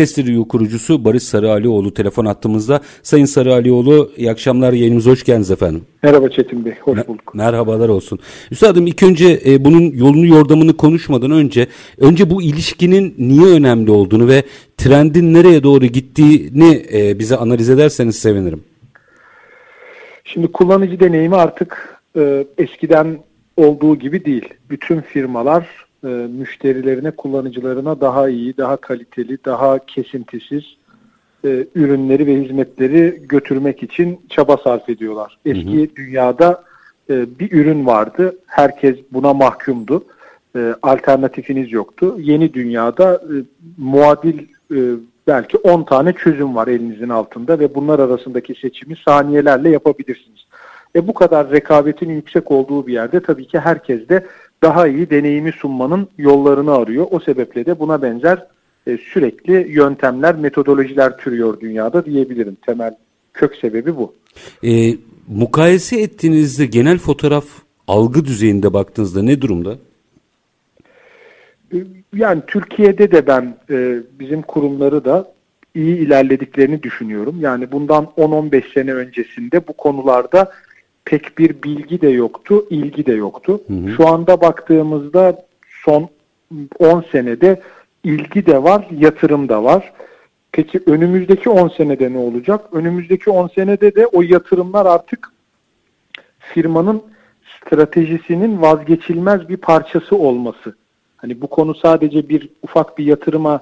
Testiriyo kurucusu Barış Sarıalioğlu telefon attığımızda. Sayın Sarıalioğlu iyi akşamlar yayınımıza hoş geldiniz efendim. Merhaba Çetin Bey, hoş bulduk. Merhabalar olsun. Üstadım ilk önce e, bunun yolunu yordamını konuşmadan önce önce bu ilişkinin niye önemli olduğunu ve trendin nereye doğru gittiğini e, bize analiz ederseniz sevinirim. Şimdi kullanıcı deneyimi artık e, eskiden olduğu gibi değil. Bütün firmalar e, müşterilerine, kullanıcılarına daha iyi, daha kaliteli, daha kesintisiz e, ürünleri ve hizmetleri götürmek için çaba sarf ediyorlar. Eski hı hı. dünyada e, bir ürün vardı. Herkes buna mahkumdu. E, alternatifiniz yoktu. Yeni dünyada e, muadil e, belki 10 tane çözüm var elinizin altında ve bunlar arasındaki seçimi saniyelerle yapabilirsiniz. E bu kadar rekabetin yüksek olduğu bir yerde tabii ki herkes de daha iyi deneyimi sunmanın yollarını arıyor. O sebeple de buna benzer e, sürekli yöntemler, metodolojiler türüyor dünyada diyebilirim. Temel kök sebebi bu. E, mukayese ettiğinizde genel fotoğraf algı düzeyinde baktığınızda ne durumda? E, yani Türkiye'de de ben e, bizim kurumları da iyi ilerlediklerini düşünüyorum. Yani bundan 10-15 sene öncesinde bu konularda pek bir bilgi de yoktu, ilgi de yoktu. Hı hı. Şu anda baktığımızda son 10 senede ilgi de var, yatırım da var. Peki önümüzdeki 10 senede ne olacak? Önümüzdeki 10 senede de o yatırımlar artık firmanın stratejisinin vazgeçilmez bir parçası olması. Hani bu konu sadece bir ufak bir yatırıma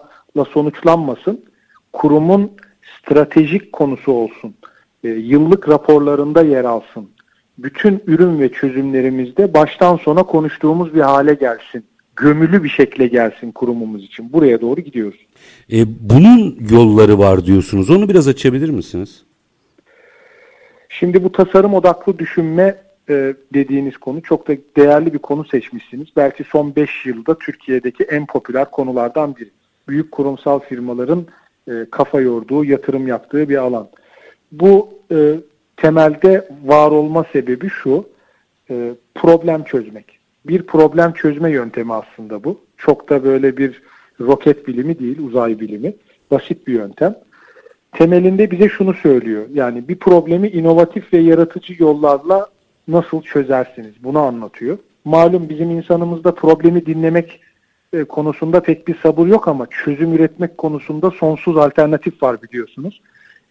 sonuçlanmasın. Kurumun stratejik konusu olsun. E, yıllık raporlarında yer alsın bütün ürün ve çözümlerimizde baştan sona konuştuğumuz bir hale gelsin. Gömülü bir şekle gelsin kurumumuz için. Buraya doğru gidiyoruz. E, bunun yolları var diyorsunuz. Onu biraz açabilir misiniz? Şimdi bu tasarım odaklı düşünme e, dediğiniz konu çok da değerli bir konu seçmişsiniz. Belki son 5 yılda Türkiye'deki en popüler konulardan biri. Büyük kurumsal firmaların e, kafa yorduğu, yatırım yaptığı bir alan. Bu e, temelde var olma sebebi şu, e, problem çözmek. Bir problem çözme yöntemi aslında bu. Çok da böyle bir roket bilimi değil, uzay bilimi. Basit bir yöntem. Temelinde bize şunu söylüyor. Yani bir problemi inovatif ve yaratıcı yollarla nasıl çözersiniz? Bunu anlatıyor. Malum bizim insanımızda problemi dinlemek e, konusunda pek bir sabır yok ama çözüm üretmek konusunda sonsuz alternatif var biliyorsunuz.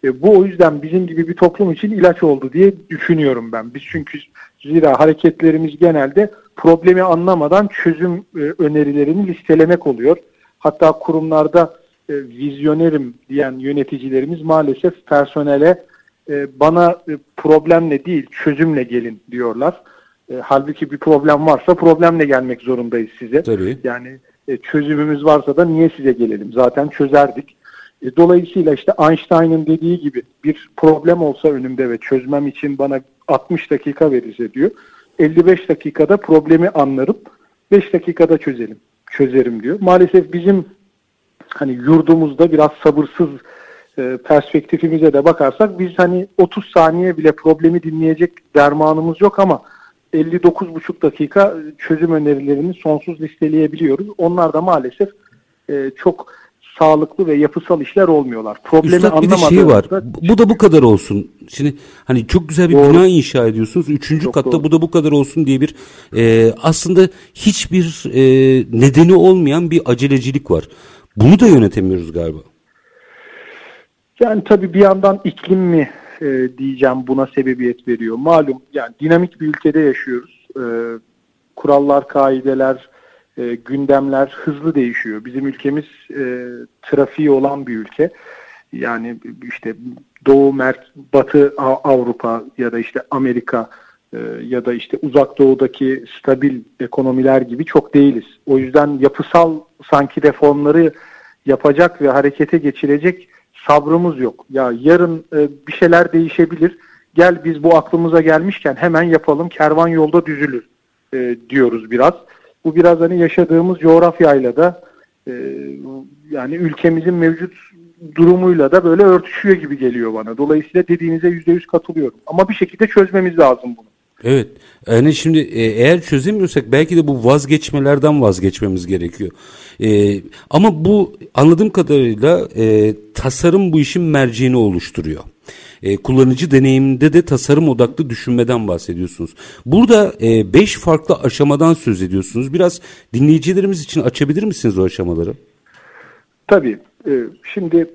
E, bu o yüzden bizim gibi bir toplum için ilaç oldu diye düşünüyorum ben. Biz çünkü zira hareketlerimiz genelde problemi anlamadan çözüm e, önerilerini listelemek oluyor. Hatta kurumlarda e, vizyonerim diyen yöneticilerimiz maalesef personele e, bana e, problemle değil çözümle gelin diyorlar. E, halbuki bir problem varsa problemle gelmek zorundayız size. Tabii. Yani e, çözümümüz varsa da niye size gelelim? Zaten çözerdik. E, dolayısıyla işte Einstein'ın dediği gibi bir problem olsa önümde ve çözmem için bana 60 dakika verirse diyor. 55 dakikada problemi anlarım, 5 dakikada çözelim, çözerim diyor. Maalesef bizim hani yurdumuzda biraz sabırsız e, perspektifimize de bakarsak biz hani 30 saniye bile problemi dinleyecek dermanımız yok ama 59,5 dakika çözüm önerilerini sonsuz listeleyebiliyoruz. Onlar da maalesef e, çok sağlıklı ve yapısal işler olmuyorlar. Problemi Üstad bir de şey var. Bu da bu kadar olsun. Şimdi hani çok güzel bir doğru. bina inşa ediyorsunuz. Üçüncü çok katta doğru. bu da bu kadar olsun diye bir e, aslında hiçbir e, nedeni olmayan bir acelecilik var. Bunu da yönetemiyoruz galiba. Yani tabii bir yandan iklim mi e, diyeceğim buna sebebiyet veriyor. Malum yani dinamik bir ülkede yaşıyoruz. E, kurallar, kaideler, e, gündemler hızlı değişiyor. Bizim ülkemiz e, trafiği olan bir ülke. Yani işte Doğu, Mer Batı Avrupa ya da işte Amerika e, ya da işte uzak doğudaki stabil ekonomiler gibi çok değiliz. O yüzden yapısal sanki reformları yapacak ve harekete geçirecek sabrımız yok. Ya yarın e, bir şeyler değişebilir. Gel biz bu aklımıza gelmişken hemen yapalım. Kervan yolda düzülür e, diyoruz biraz. Bu biraz hani yaşadığımız coğrafyayla da e, yani ülkemizin mevcut durumuyla da böyle örtüşüyor gibi geliyor bana. Dolayısıyla dediğinize yüzde yüz katılıyorum. Ama bir şekilde çözmemiz lazım bunu. Evet. Yani şimdi e, eğer çözemiyorsak belki de bu vazgeçmelerden vazgeçmemiz gerekiyor. E, ama bu anladığım kadarıyla e, tasarım bu işin merceğini oluşturuyor. E, kullanıcı deneyiminde de tasarım odaklı düşünmeden bahsediyorsunuz. Burada e, beş farklı aşamadan söz ediyorsunuz. Biraz dinleyicilerimiz için açabilir misiniz o aşamaları? Tabii. E, şimdi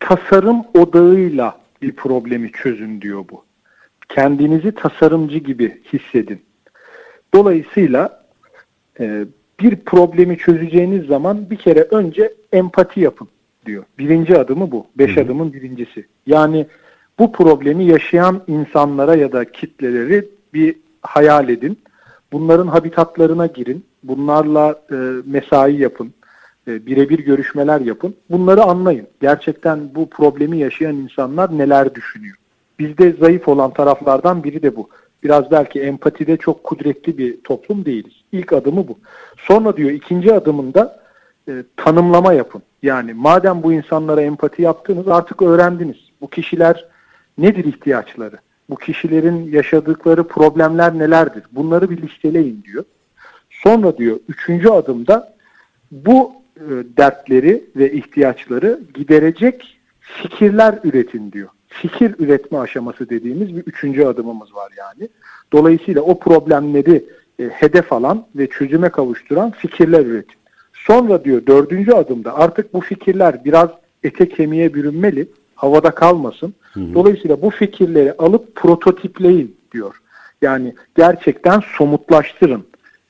tasarım odağıyla bir problemi çözün diyor bu. Kendinizi tasarımcı gibi hissedin. Dolayısıyla e, bir problemi çözeceğiniz zaman bir kere önce empati yapın diyor. Birinci adımı bu. Beş Hı-hı. adımın birincisi. Yani bu problemi yaşayan insanlara ya da kitleleri bir hayal edin. Bunların habitatlarına girin. Bunlarla e, mesai yapın. E, birebir görüşmeler yapın. Bunları anlayın. Gerçekten bu problemi yaşayan insanlar neler düşünüyor? Bizde zayıf olan taraflardan biri de bu. Biraz belki empatide çok kudretli bir toplum değiliz. İlk adımı bu. Sonra diyor ikinci adımında e, tanımlama yapın. Yani madem bu insanlara empati yaptınız artık öğrendiniz. Bu kişiler nedir ihtiyaçları? Bu kişilerin yaşadıkları problemler nelerdir? Bunları bir listeleyin diyor. Sonra diyor üçüncü adımda bu e, dertleri ve ihtiyaçları giderecek fikirler üretin diyor. Fikir üretme aşaması dediğimiz bir üçüncü adımımız var yani. Dolayısıyla o problemleri e, hedef alan ve çözüme kavuşturan fikirler üretin. Sonra diyor dördüncü adımda artık bu fikirler biraz ete kemiğe bürünmeli, havada kalmasın. Hı hı. Dolayısıyla bu fikirleri alıp prototipleyin diyor. Yani gerçekten somutlaştırın.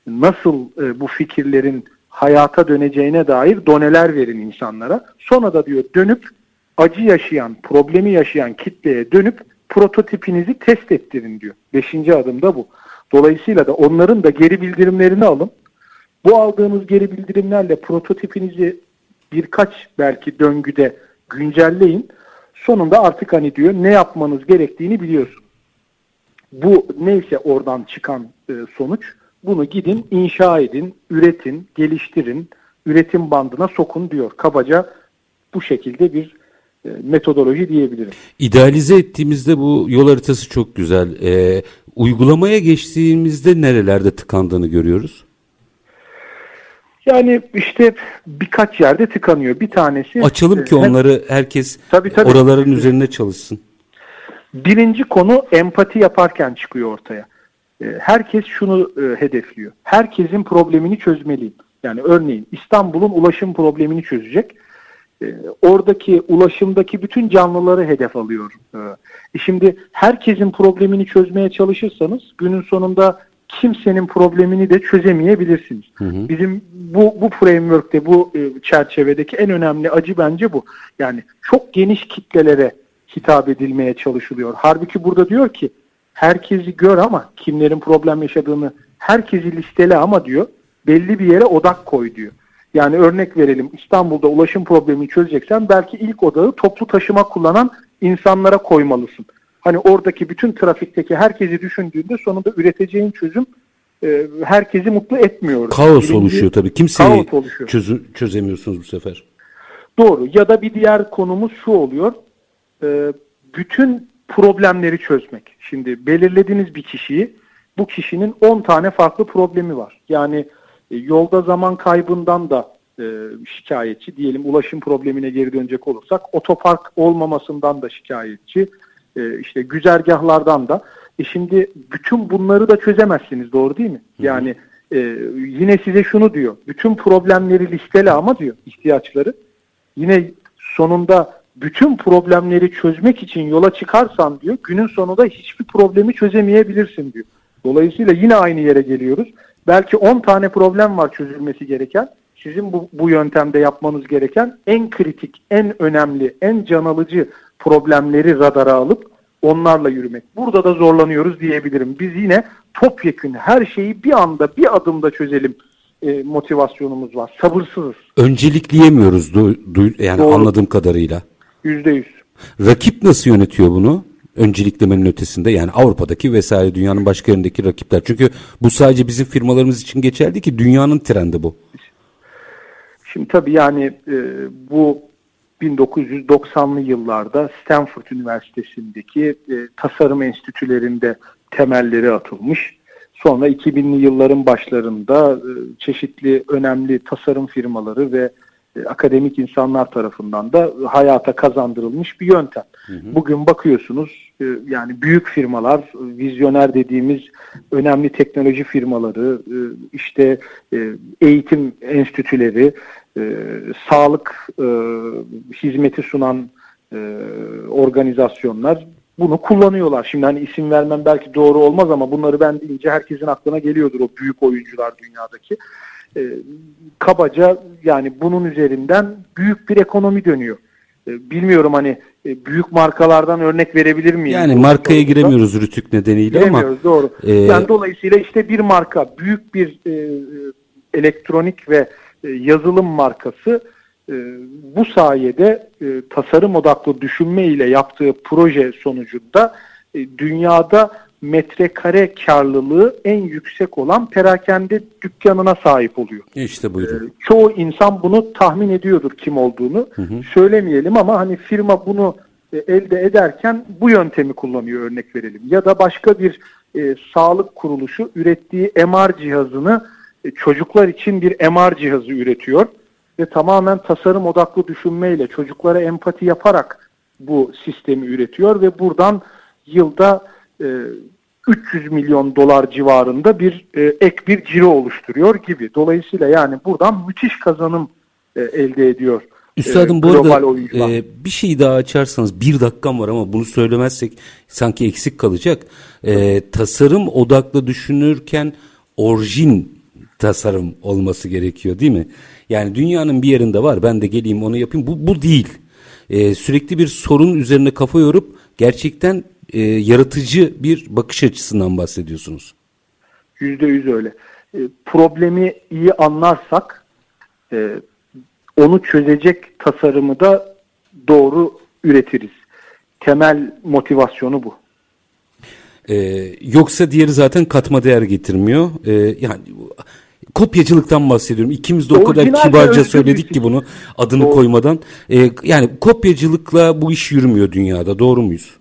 Nasıl e, bu fikirlerin hayata döneceğine dair doneler verin insanlara. Sonra da diyor dönüp acı yaşayan, problemi yaşayan kitleye dönüp prototipinizi test ettirin diyor. Beşinci adım da bu. Dolayısıyla da onların da geri bildirimlerini alın. Bu aldığınız geri bildirimlerle prototipinizi birkaç belki döngüde güncelleyin. Sonunda artık hani diyor ne yapmanız gerektiğini biliyorsun. Bu neyse oradan çıkan e, sonuç bunu gidin inşa edin, üretin, geliştirin, üretim bandına sokun diyor. Kabaca bu şekilde bir e, metodoloji diyebilirim. İdealize ettiğimizde bu yol haritası çok güzel. E, uygulamaya geçtiğimizde nerelerde tıkandığını görüyoruz? Yani işte birkaç yerde tıkanıyor. Bir tanesi... Açalım ki e, onları herkes tabii, tabii. oraların üzerine çalışsın. Birinci konu empati yaparken çıkıyor ortaya. E, herkes şunu e, hedefliyor. Herkesin problemini çözmeliyim. Yani örneğin İstanbul'un ulaşım problemini çözecek. Oradaki ulaşımdaki bütün canlıları hedef alıyor. Şimdi herkesin problemini çözmeye çalışırsanız günün sonunda kimsenin problemini de çözemeyebilirsiniz. Hı hı. Bizim bu bu framework'te bu e, çerçevedeki en önemli acı bence bu. Yani çok geniş kitlelere hitap edilmeye çalışılıyor. Halbuki burada diyor ki herkesi gör ama kimlerin problem yaşadığını herkesi listele ama diyor belli bir yere odak koy diyor. Yani örnek verelim İstanbul'da ulaşım problemini çözeceksen belki ilk odağı toplu taşıma kullanan insanlara koymalısın hani oradaki bütün trafikteki herkesi düşündüğünde sonunda üreteceğin çözüm e, herkesi mutlu etmiyor. Kaos Birinci, oluşuyor tabii. Kimseyi çözü, çözemiyorsunuz bu sefer. Doğru. Ya da bir diğer konumuz şu oluyor. E, bütün problemleri çözmek. Şimdi belirlediğiniz bir kişiyi bu kişinin 10 tane farklı problemi var. Yani e, yolda zaman kaybından da e, şikayetçi diyelim ulaşım problemine geri dönecek olursak otopark olmamasından da şikayetçi e, işte güzergahlardan da. E şimdi bütün bunları da çözemezsiniz doğru değil mi? Yani e, yine size şunu diyor. Bütün problemleri listele ama diyor ihtiyaçları. Yine sonunda bütün problemleri çözmek için yola çıkarsan diyor günün sonunda hiçbir problemi çözemeyebilirsin diyor. Dolayısıyla yine aynı yere geliyoruz. Belki 10 tane problem var çözülmesi gereken. Sizin bu, bu yöntemde yapmanız gereken en kritik, en önemli, en can alıcı problemleri radara alıp onlarla yürümek. Burada da zorlanıyoruz diyebilirim. Biz yine topyekün her şeyi bir anda bir adımda çözelim e, motivasyonumuz var. Sabırsızız. Öncelikleyemiyoruz du, du, yani Doğru. anladığım kadarıyla. Yüzde yüz. Rakip nasıl yönetiyor bunu? Önceliklemenin ötesinde yani Avrupa'daki vesaire dünyanın başka yerindeki rakipler. Çünkü bu sadece bizim firmalarımız için geçerli ki dünyanın trendi bu. Şimdi tabii yani e, bu 1990'lı yıllarda Stanford Üniversitesi'ndeki e, tasarım enstitülerinde temelleri atılmış. Sonra 2000'li yılların başlarında e, çeşitli önemli tasarım firmaları ve e, akademik insanlar tarafından da hayata kazandırılmış bir yöntem. Hı hı. Bugün bakıyorsunuz e, yani büyük firmalar, vizyoner dediğimiz önemli teknoloji firmaları, e, işte eğitim enstitüleri, sağlık hizmeti sunan organizasyonlar bunu kullanıyorlar. Şimdi hani isim vermem belki doğru olmaz ama bunları ben deyince herkesin aklına geliyordur o büyük oyuncular dünyadaki e, kabaca yani bunun üzerinden büyük bir ekonomi dönüyor. E, bilmiyorum hani e, büyük markalardan örnek verebilir miyim? Yani markaya sorusunda? giremiyoruz rütük nedeniyle giremiyoruz, ama. doğru. E, yani dolayısıyla işte bir marka büyük bir e, elektronik ve e, yazılım markası e, bu sayede e, tasarım odaklı düşünme ile yaptığı proje sonucunda e, dünyada metrekare karlılığı en yüksek olan perakende dükkanına sahip oluyor. İşte buyurun. Ee, çoğu insan bunu tahmin ediyordur kim olduğunu. Hı hı. Söylemeyelim ama hani firma bunu e, elde ederken bu yöntemi kullanıyor örnek verelim. Ya da başka bir e, sağlık kuruluşu ürettiği MR cihazını çocuklar için bir MR cihazı üretiyor ve tamamen tasarım odaklı düşünmeyle çocuklara empati yaparak bu sistemi üretiyor ve buradan yılda 300 e, milyon dolar civarında bir e, ek bir ciro oluşturuyor gibi. Dolayısıyla yani buradan müthiş kazanım e, elde ediyor. Üstadım bu arada e, bir şey daha açarsanız bir dakikam var ama bunu söylemezsek sanki eksik kalacak. E, tasarım odaklı düşünürken orijin tasarım olması gerekiyor değil mi? Yani dünyanın bir yerinde var ben de geleyim onu yapayım bu, bu değil. E, sürekli bir sorun üzerine kafa yorup gerçekten e, yaratıcı bir bakış açısından bahsediyorsunuz. Yüzde yüz öyle. E, problemi iyi anlarsak e, onu çözecek tasarımı da doğru üretiriz. Temel motivasyonu bu. Ee, yoksa diğeri zaten katma değer getirmiyor. Ee, yani kopyacılıktan bahsediyorum. İkimiz de o kadar kibarca söyledik ki bunu adını Doğru. koymadan. Ee, yani kopyacılıkla bu iş yürümüyor dünyada. Doğru muyuz?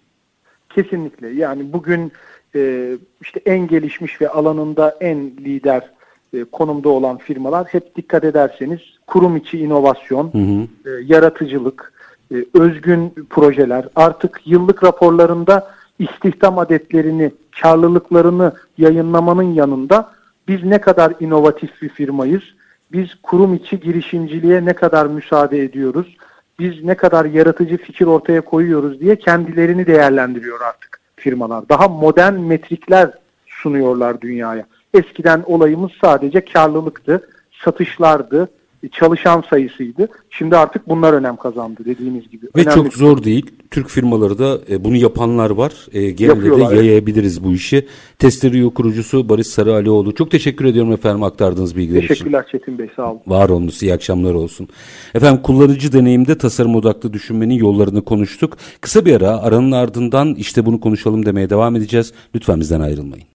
Kesinlikle. Yani bugün e, işte en gelişmiş ve alanında en lider e, konumda olan firmalar hep dikkat ederseniz kurum içi inovasyon, hı hı. E, yaratıcılık, e, özgün projeler artık yıllık raporlarında istihdam adetlerini, karlılıklarını yayınlamanın yanında biz ne kadar inovatif bir firmayız, biz kurum içi girişimciliğe ne kadar müsaade ediyoruz, biz ne kadar yaratıcı fikir ortaya koyuyoruz diye kendilerini değerlendiriyor artık firmalar. Daha modern metrikler sunuyorlar dünyaya. Eskiden olayımız sadece karlılıktı, satışlardı, çalışan sayısıydı. Şimdi artık bunlar önem kazandı dediğiniz gibi. Ve Önemli çok zor değil. Türk firmaları da e, bunu yapanlar var. E, genelde de yayabiliriz bu işi. Testerio kurucusu Barış Sarıalioğlu. Çok teşekkür ediyorum efendim aktardığınız bilgiler için. Teşekkürler Çetin Bey sağ olun. Var olunuz iyi akşamlar olsun. Efendim kullanıcı deneyimde tasarım odaklı düşünmenin yollarını konuştuk. Kısa bir ara aranın ardından işte bunu konuşalım demeye devam edeceğiz. Lütfen bizden ayrılmayın.